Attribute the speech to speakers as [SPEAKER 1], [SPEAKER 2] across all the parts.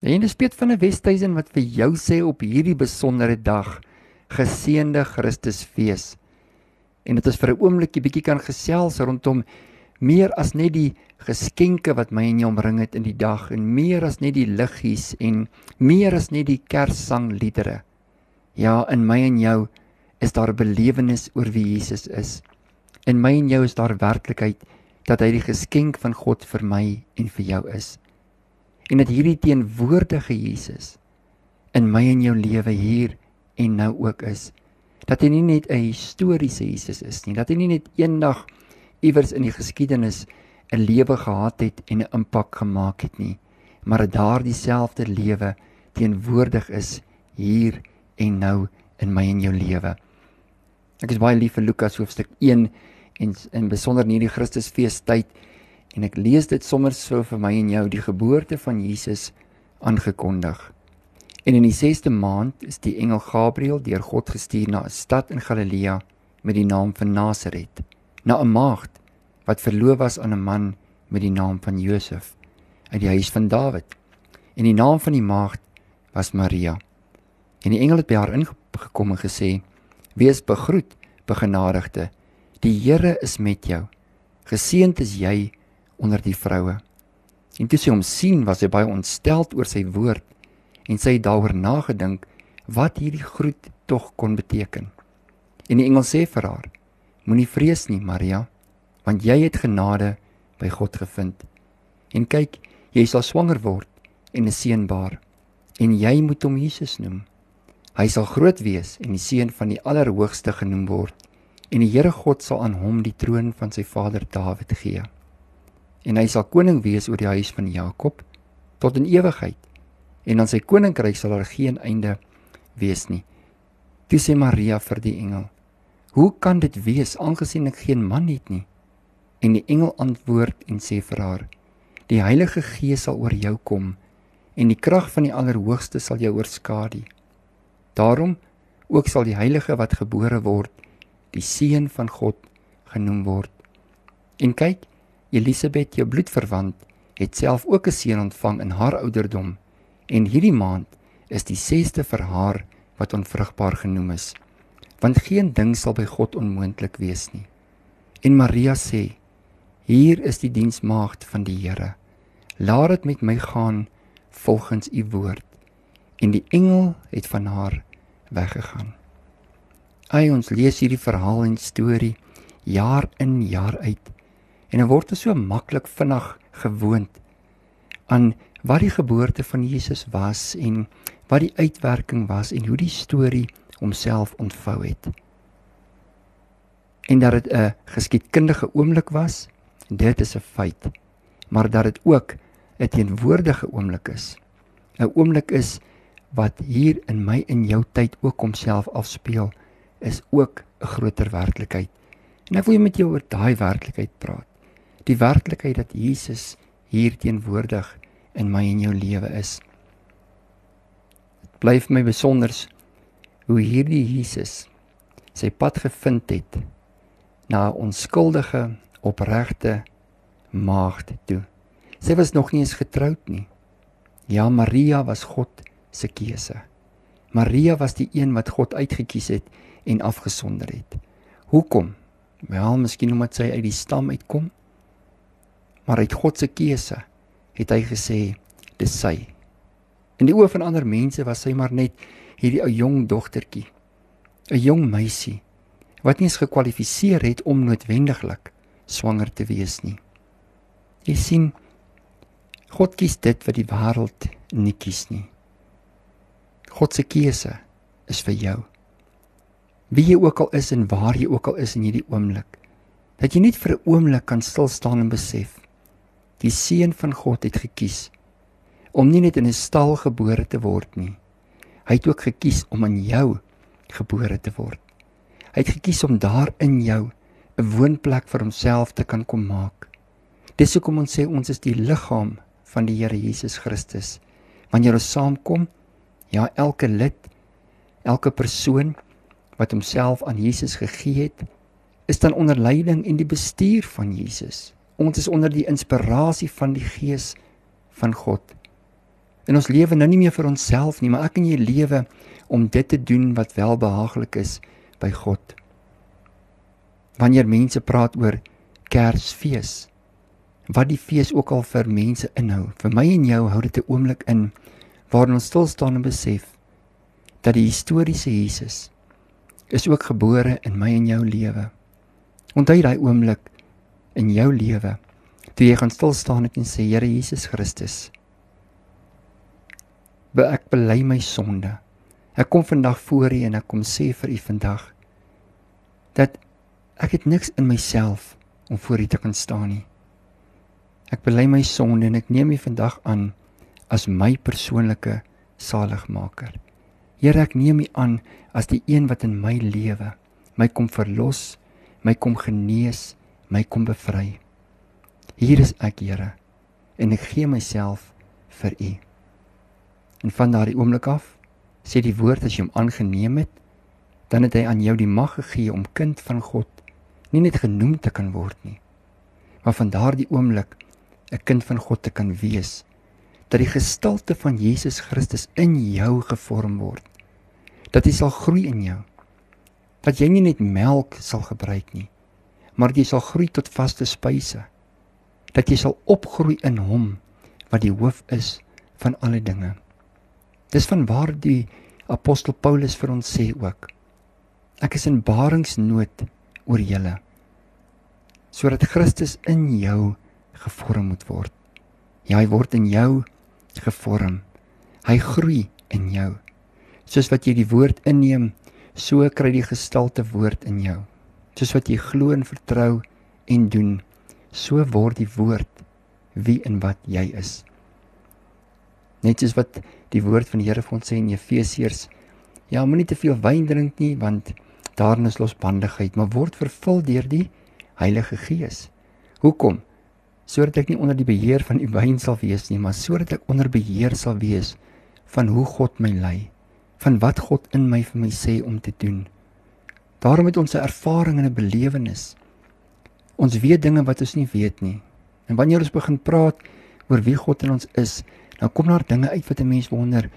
[SPEAKER 1] En dis Piet van 'n Westhuizen wat vir jou sê op hierdie besondere dag geseënde Christusfees. En dit is vir 'n oombliekie bietjie kan gesels rondom meer as net die geskenke wat my en jou omring het in die dag en meer as net die liggies en meer as net die kerssangliedere. Ja, in my en jou is daar 'n belewenis oor wie Jesus is. In my en jou is daar werklikheid dat hy die geskenk van God vir my en vir jou is. En dat hierdie teenwoordige Jesus in my en jou lewe hier en nou ook is. Dat hy nie net 'n historiese Jesus is nie, dat hy nie net eendag iewers in die geskiedenis 'n lewe gehad het en 'n impak gemaak het nie, maar dat daardie selfde lewe teenwoordig is hier en nou in my en jou lewe. Ek is baie lief vir Lukas hoofstuk 1 en in besonder in hierdie Christusfeestyd en ek lees dit sommer so vir my en jou die geboorte van Jesus aangekondig. En in die 6ste maand is die engel Gabriël deur God gestuur na 'n stad in Galilea met die naam van Nasaret, na 'n maagd wat verloof was aan 'n man met die naam van Josef uit die huis van Dawid. En die naam van die maagd was Maria. En die engel het by haar ingekom en gesê: "Wees begroet, begenadigde. Die Here is met jou. Geseënd is jy onder die vroue." En toe sy hom sien, was sy baie ontsteld oor sy woord en sy het daaroor nagedink wat hierdie groet tog kon beteken. En die engel sê vir haar: Moenie vrees nie, Maria, want jy het genade by God gevind. En kyk, jy sal swanger word en 'n seun baar, en jy moet hom Jesus noem. Hy sal groot wees en die seun van die Allerhoogste genoem word, en die Here God sal aan hom die troon van sy vader Dawid gee. En hy sal koning wees oor die huis van Jakob tot in ewigheid en aan sy koninkryk sal daar geen einde wees nie. Toe sê Maria vir die engel: "Hoe kan dit wees aangesien ek geen man het nie?" En die engel antwoord en sê vir haar: "Die Heilige Gees sal oor jou kom en die krag van die Allerhoogste sal jou oorskadu. Daarom ook sal die heilige wat gebore word die seun van God genoem word. En kyk, Elisabet, jou bloedverwant, het self ook 'n seun ontvang in haar ouderdom en hierdie maand is die 6ste vir haar wat onvrugbaar genoem is want geen ding sal by God onmoontlik wees nie. En Maria sê hier is die diensmaagd van die Here. Laat dit met my gaan volgens u woord. En die engel het van haar weggegaan. Ai ons lees hierdie verhaal en storie jaar in jaar uit en dit word so maklik vinnig gewoond aan wat die geboorte van Jesus was en wat die uitwerking was en hoe die storie homself ontvou het. En dat dit 'n geskiedkundige oomblik was, dit is 'n feit. Maar dat dit ook 'n teenwoordige oomblik is. 'n Oomblik is wat hier in my en jou tyd ook homself afspeel, is ook 'n groter werklikheid. En ek wil met jou oor daai werklikheid praat. Die werklikheid dat Jesus hier teenwoordig in my en jou lewe is. Dit bly vir my besonder hoe hierdie Jesus sy pad gevind het na 'n onskuldige, opregte maagd toe. Sy was nog nie eens getroud nie. Ja, Maria was God se keuse. Maria was die een wat God uitget kies het en afgesonder het. Hoekom? Wel, miskien omdat sy uit die stam uitkom, maar uit God se keuse het hy gesê dis sy. In die oë van ander mense was sy maar net hierdie ou jong dogtertjie, 'n jong meisie wat nie eens gekwalifiseer het om noodwendiglik swanger te wees nie. Jy sien God kies dit wat die wêreld nie kies nie. God se keuse is vir jou. Wie jy ook al is en waar jy ook al is in hierdie oomblik, dat jy net vir 'n oomblik kan stil staan en besef die seun van God het gekies om nie net in 'n stal gebore te word nie. Hy het ook gekies om in jou gebore te word. Hy het gekies om daar in jou 'n woonplek vir homself te kan kom maak. Dis hoekom ons sê ons is die liggaam van die Here Jesus Christus. Wanneer ons saamkom, ja, elke lid, elke persoon wat homself aan Jesus gegee het, is dan onder leiding en die bestuur van Jesus. Ons is onder die inspirasie van die Gees van God. In ons lewe nou nie meer vir onsself nie, maar ek en jy lewe om dit te doen wat welbehaaglik is by God. Wanneer mense praat oor Kersfees, wat die fees ook al vir mense inhou, vir my en jou hou dit 'n oomblik in waarin ons stil staan en besef dat die historiese Jesus is ook gebore in my en jou lewe. Onthou daai oomblik in jou lewe toe jy gaan stil staan en sê Here Jesus Christus, be ek bely my sonde. Ek kom vandag voor U en ek kom sê vir U vandag dat ek het niks in myself om voor U te kan staan nie. Ek bely my sonde en ek neem U vandag aan as my persoonlike saligmaker. Here, ek neem U aan as die een wat in my lewe my kom verlos, my kom genees, my kom bevry. Hier is ek, Here, en ek gee myself vir U. En van daardie oomblik af sê die woord as jy hom aangeneem het, dan het hy aan jou die mag gegee om kind van God nie net genoem te kan word nie, maar van daardie oomblik 'n kind van God te kan wees, dat die gestalte van Jesus Christus in jou gevorm word. Dat hy sal groei in jou. Dat jy nie net melk sal gebruik nie, maar jy sal groei tot vaste spyse. Dat jy sal opgroei in hom wat die hoof is van alle dinge. Dis van waar die apostel Paulus vir ons sê ook. Ek is in baringsnood oor julle sodat Christus in jou gevorm moet word. Ja, hy word in jou gevorm. Hy groei in jou. Soos wat jy die woord inneem, so kry die gestalte woord in jou. Soos wat jy glo en vertrou en doen, so word die woord wie en wat jy is. Net soos wat die woord van die Here vir ons sê in Efesiërs, ja, moenie te veel wyn drink nie want daarin is losbandigheid, maar word vervul deur die Heilige Gees. Hoekom? Sodat ek nie onder die beheer van die wyn sal wees nie, maar sodat ek onder beheer sal wees van hoe God my lei, van wat God in my vir my sê om te doen. Daarom het ons 'n ervaring en 'n belewenis. Ons weet dinge wat ons nie weet nie. En wanneer ons begin praat oor wie God in ons is, dan kom daar dinge uit wat 'n mens wonder,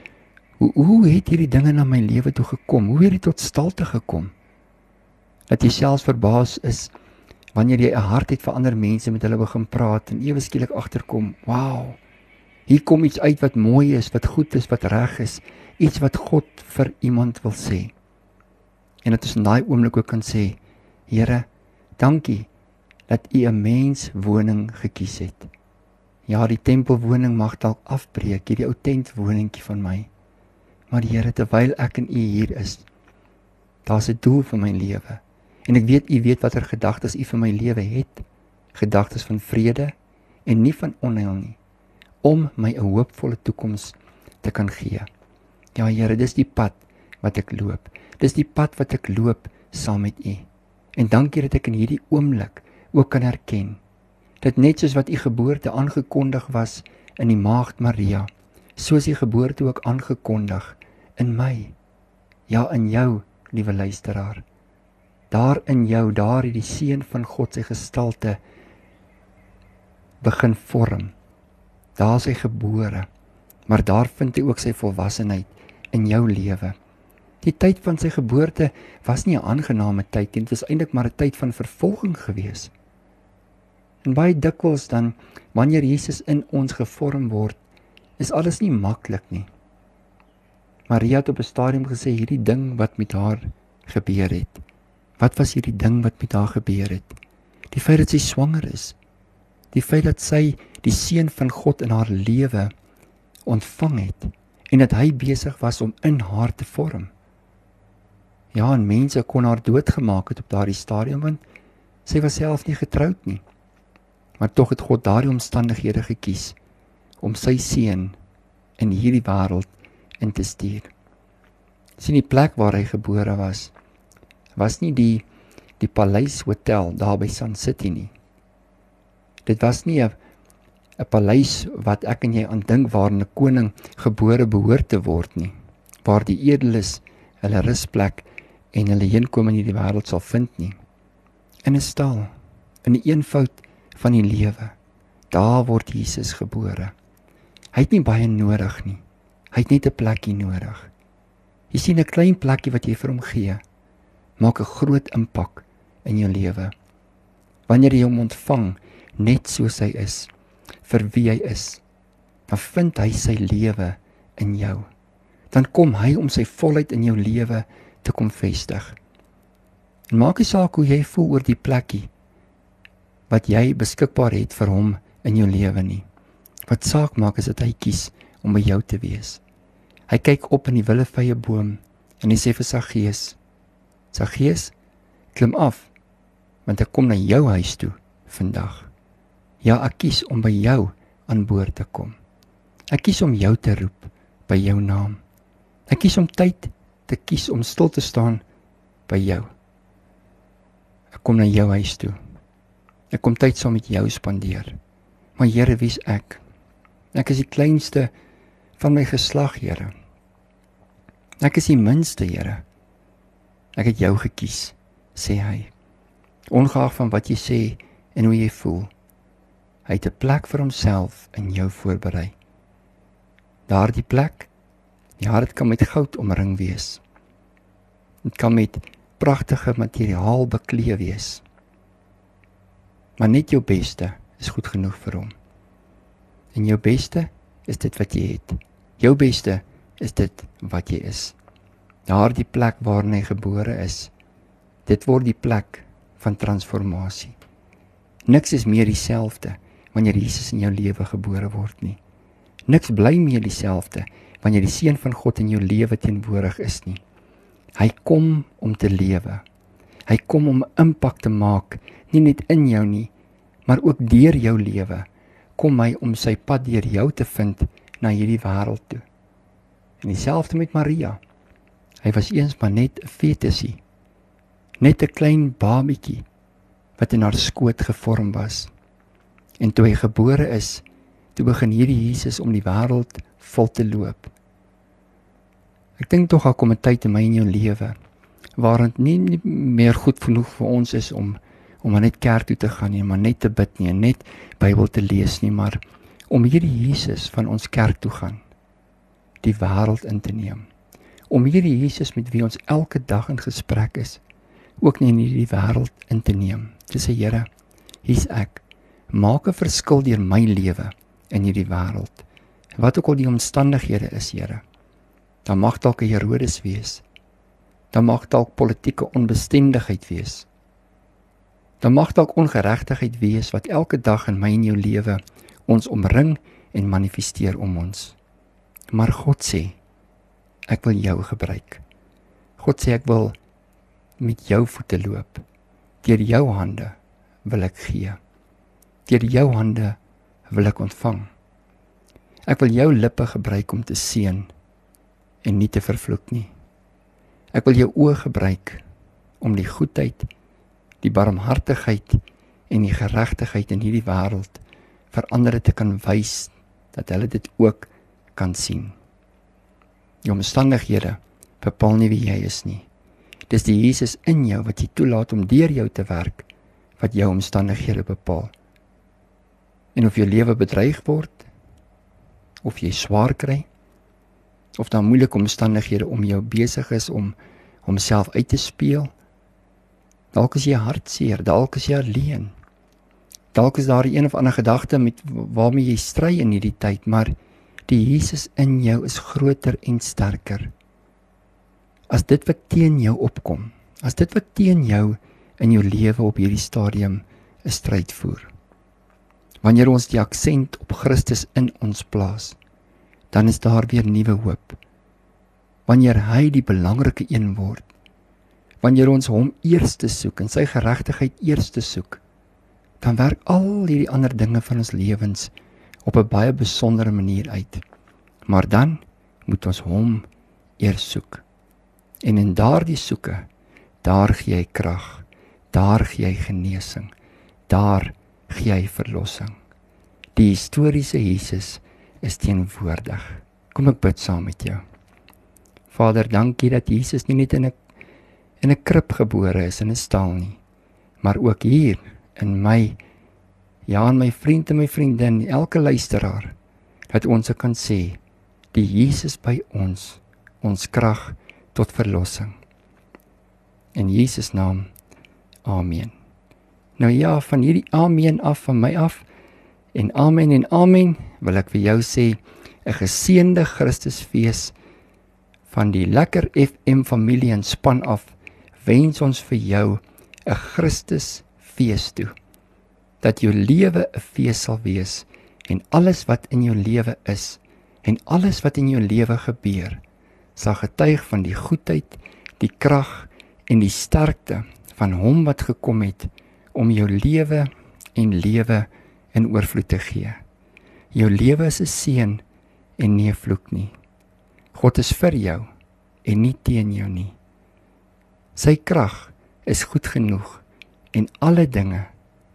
[SPEAKER 1] hoe hoe het hierdie dinge na my lewe toe gekom? Hoe het dit tot stalte gekom? Dat jy selfs verbaas is wanneer jy 'n hart het vir ander mense met hulle begin praat en ewe skielik agterkom, "Wow. Hier kom iets uit wat mooi is, wat goed is, wat reg is, iets wat God vir iemand wil sê." En dit is in daai oomblik ook kan sê, "Here, dankie dat U 'n mens woning gekies het." Ja, die tempelwoning mag dalk afbreek, hierdie ou tentwoningkie van my. Maar Here, terwyl ek in U hier is, daar's 'n doel vir my lewe. En ek weet U weet watter gedagtes U vir my lewe het. Gedagtes van vrede en nie van onheil nie, om my 'n hoopvolle toekoms te kan gee. Ja, Here, dis die pad wat ek loop. Dis die pad wat ek loop saam met U. En dankie dat ek in hierdie oomblik ook kan erken dit net soos wat u geboorte aangekondig was in die maagd Maria, soos u geboorte ook aangekondig in my. Ja, in jou, liewe luisteraar. Daar in jou, daar het die seun van God sy gestalte begin vorm. Daar is hy gebore, maar daar vind hy ook sy volwassenheid in jou lewe. Die tyd van sy geboorte was nie 'n aangename tyd nie, dit was eintlik maar 'n tyd van vervolging geweest. En baie dikwels dan wanneer Jesus in ons gevorm word, is alles nie maklik nie. Maria het op 'n stadium gesê hierdie ding wat met haar gebeur het. Wat was hierdie ding wat met haar gebeur het? Die feit dat sy swanger is. Die feit dat sy die seun van God in haar lewe ontvang het en dat hy besig was om in haar te vorm. Ja, en mense kon haar doodgemaak het op daardie stadium want sy was self nie getroud nie. Maar tog het God daardie omstandighede gekies om sy seun in hierdie wêreld in te stuur. sien die plek waar hy gebore was was nie die die paleis hotel daar by Sun City nie. Dit was nie 'n 'n paleis wat ek en jy aan dink waar 'n koning gebore behoort te word nie, waar die edeles hulle rusplek en hulle heenkom in hierdie wêreld sal vind nie. In 'n stal, in 'n eenvoud van die lewe. Daar word Jesus gebore. Hy het nie baie nodig nie. Hy het net 'n plekkie nodig. Jy sien 'n klein plekkie wat jy vir hom gee, maak 'n groot impak in jou lewe. Wanneer jy hom ontvang net soos hy is, vir wie hy is, dan vind hy sy lewe in jou. Dan kom hy om sy volheid in jou lewe te kom vestig. En maak nie saak hoe jy voel oor die plekkie wat jy beskikbaar het vir hom in jou lewe nie. Wat saak maak is dat hy kies om by jou te wees. Hy kyk op in die willevye boom en hy sê vir Saggeus: Saggeus, klim af want ek kom na jou huis toe vandag. Ja, ek kies om by jou aan boord te kom. Ek kies om jou te roep by jou naam. Ek kies om tyd te kies om stil te staan by jou. Ek kom na jou huis toe. Ek kom tyd saam met jou spandeer. Maar Here, wie's ek? Ek is die kleinste van my geslag, Here. Ek is die minste, Here. Ek het jou gekies, sê hy. Ongeag van wat jy sê en hoe jy voel, hy het 'n plek vir homself in jou voorberei. Daardie plek, ja, dit kan met goud omring wees. Dit kan met pragtige materiaal bekleed wees. Maar net jou beste is goed genoeg vir hom. En jou beste is dit wat jy het. Jou beste is dit wat jy is. Daardie plek waar jy gebore is, dit word die plek van transformasie. Niks is meer dieselfde wanneer Jesus in jou lewe gebore word nie. Niks bly meer dieselfde wanneer die seun van God in jou lewe teenwoordig is nie. Hy kom om te lewe. Hy kom om impak te maak, nie net in jou nie, maar ook deur jou lewe. Kom hy om sy pad deur jou te vind na hierdie wêreld toe. En dieselfde met Maria. Hy was eens maar net 'n fetusie. Net 'n klein babietjie wat in haar skoot gevorm was. En toe hy gebore is, toe begin hierdie Jesus om die wêreld vol te loop. Ek dink tog daar kom 'n tyd in my en jou lewe waar dit nie, nie meer goed genoeg vir ons is om om maar net kerk toe te gaan nie, maar net te bid nie, net Bybel te lees nie, maar om hierdie Jesus van ons kerk toe gaan die wêreld in te neem. Om hierdie Jesus met wie ons elke dag in gesprek is, ook nie in hierdie wêreld in te neem. Dis sê Here, hier's ek. Maak 'n verskil deur my lewe in hierdie wêreld. Wat ook al die omstandighede is, Here. Dan mag dalk 'n Herodes wees dan mag dalk politieke onbestendigheid wees. Dan mag dalk ongeregtigheid wees wat elke dag in my en jou lewe ons omring en manifesteer om ons. Maar God sê ek wil jou gebruik. God sê ek wil met jou voete loop. Deur jou hande wil ek gee. Deur jou hande wil ek ontvang. Ek wil jou lippe gebruik om te seën en nie te vervloek nie. Ek wil jou oë gebruik om die goedheid, die barmhartigheid en die geregtigheid in hierdie wêreld vir ander te kan wys dat hulle dit ook kan sien. Die omstandighede bepaal nie wie jy is nie. Dis die Jesus in jou wat jy toelaat om deur jou te werk wat jou omstandighede bepaal. En of jou lewe bedreig word of jy swaar kry of daar moeilike omstandighede om jou besig is om homself uit te speel. Dalk is jy hartseer, dalk is jy alleen. Dalk is daar een of ander gedagte met waarmee jy stry in hierdie tyd, maar die Jesus in jou is groter en sterker. As dit wat teen jou opkom, as dit wat teen jou in jou lewe op hierdie stadium 'n stryd voer. Wanneer ons die aksent op Christus in ons plaas, dan is daar weer nuwe hoop. Wanneer hy die belangrike een word, wanneer ons hom eerste soek en sy geregtigheid eerste soek, dan werk al hierdie ander dinge van ons lewens op 'n baie besondere manier uit. Maar dan moet ons hom eers soek. En in daardie soeke, daar gee hy krag, daar gee hy genesing, daar gee hy verlossing. Die historiese Jesus is teenwoordig. Kom ek bid saam met jou. Vader, dankie dat Jesus nie net in 'n in 'n krib gebore is in 'n stal nie, maar ook hier in my ja, in my vriend en my vriendin, elke luisteraar dat ons kan sê die Jesus by ons ons krag tot verlossing. In Jesus naam. Amen. Nou ja, van hierdie amen af van my af en amen en amen wil ek vir jou sê 'n geseënde Christusfees van die lekker FM familie en span af wens ons vir jou 'n Christusfees toe dat jou lewe 'n fees sal wees en alles wat in jou lewe is en alles wat in jou lewe gebeur sal getuig van die goedheid, die krag en die sterkte van hom wat gekom het om jou lewe en lewe in oorvloed te gee. Jou lewe is 'n seën en nie 'n vloek nie. God is vir jou en nie teen jou nie. Sy krag is goed genoeg en alle dinge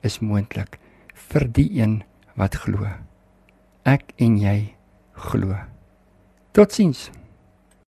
[SPEAKER 1] is moontlik vir die een wat glo. Ek en jy glo. Totsiens.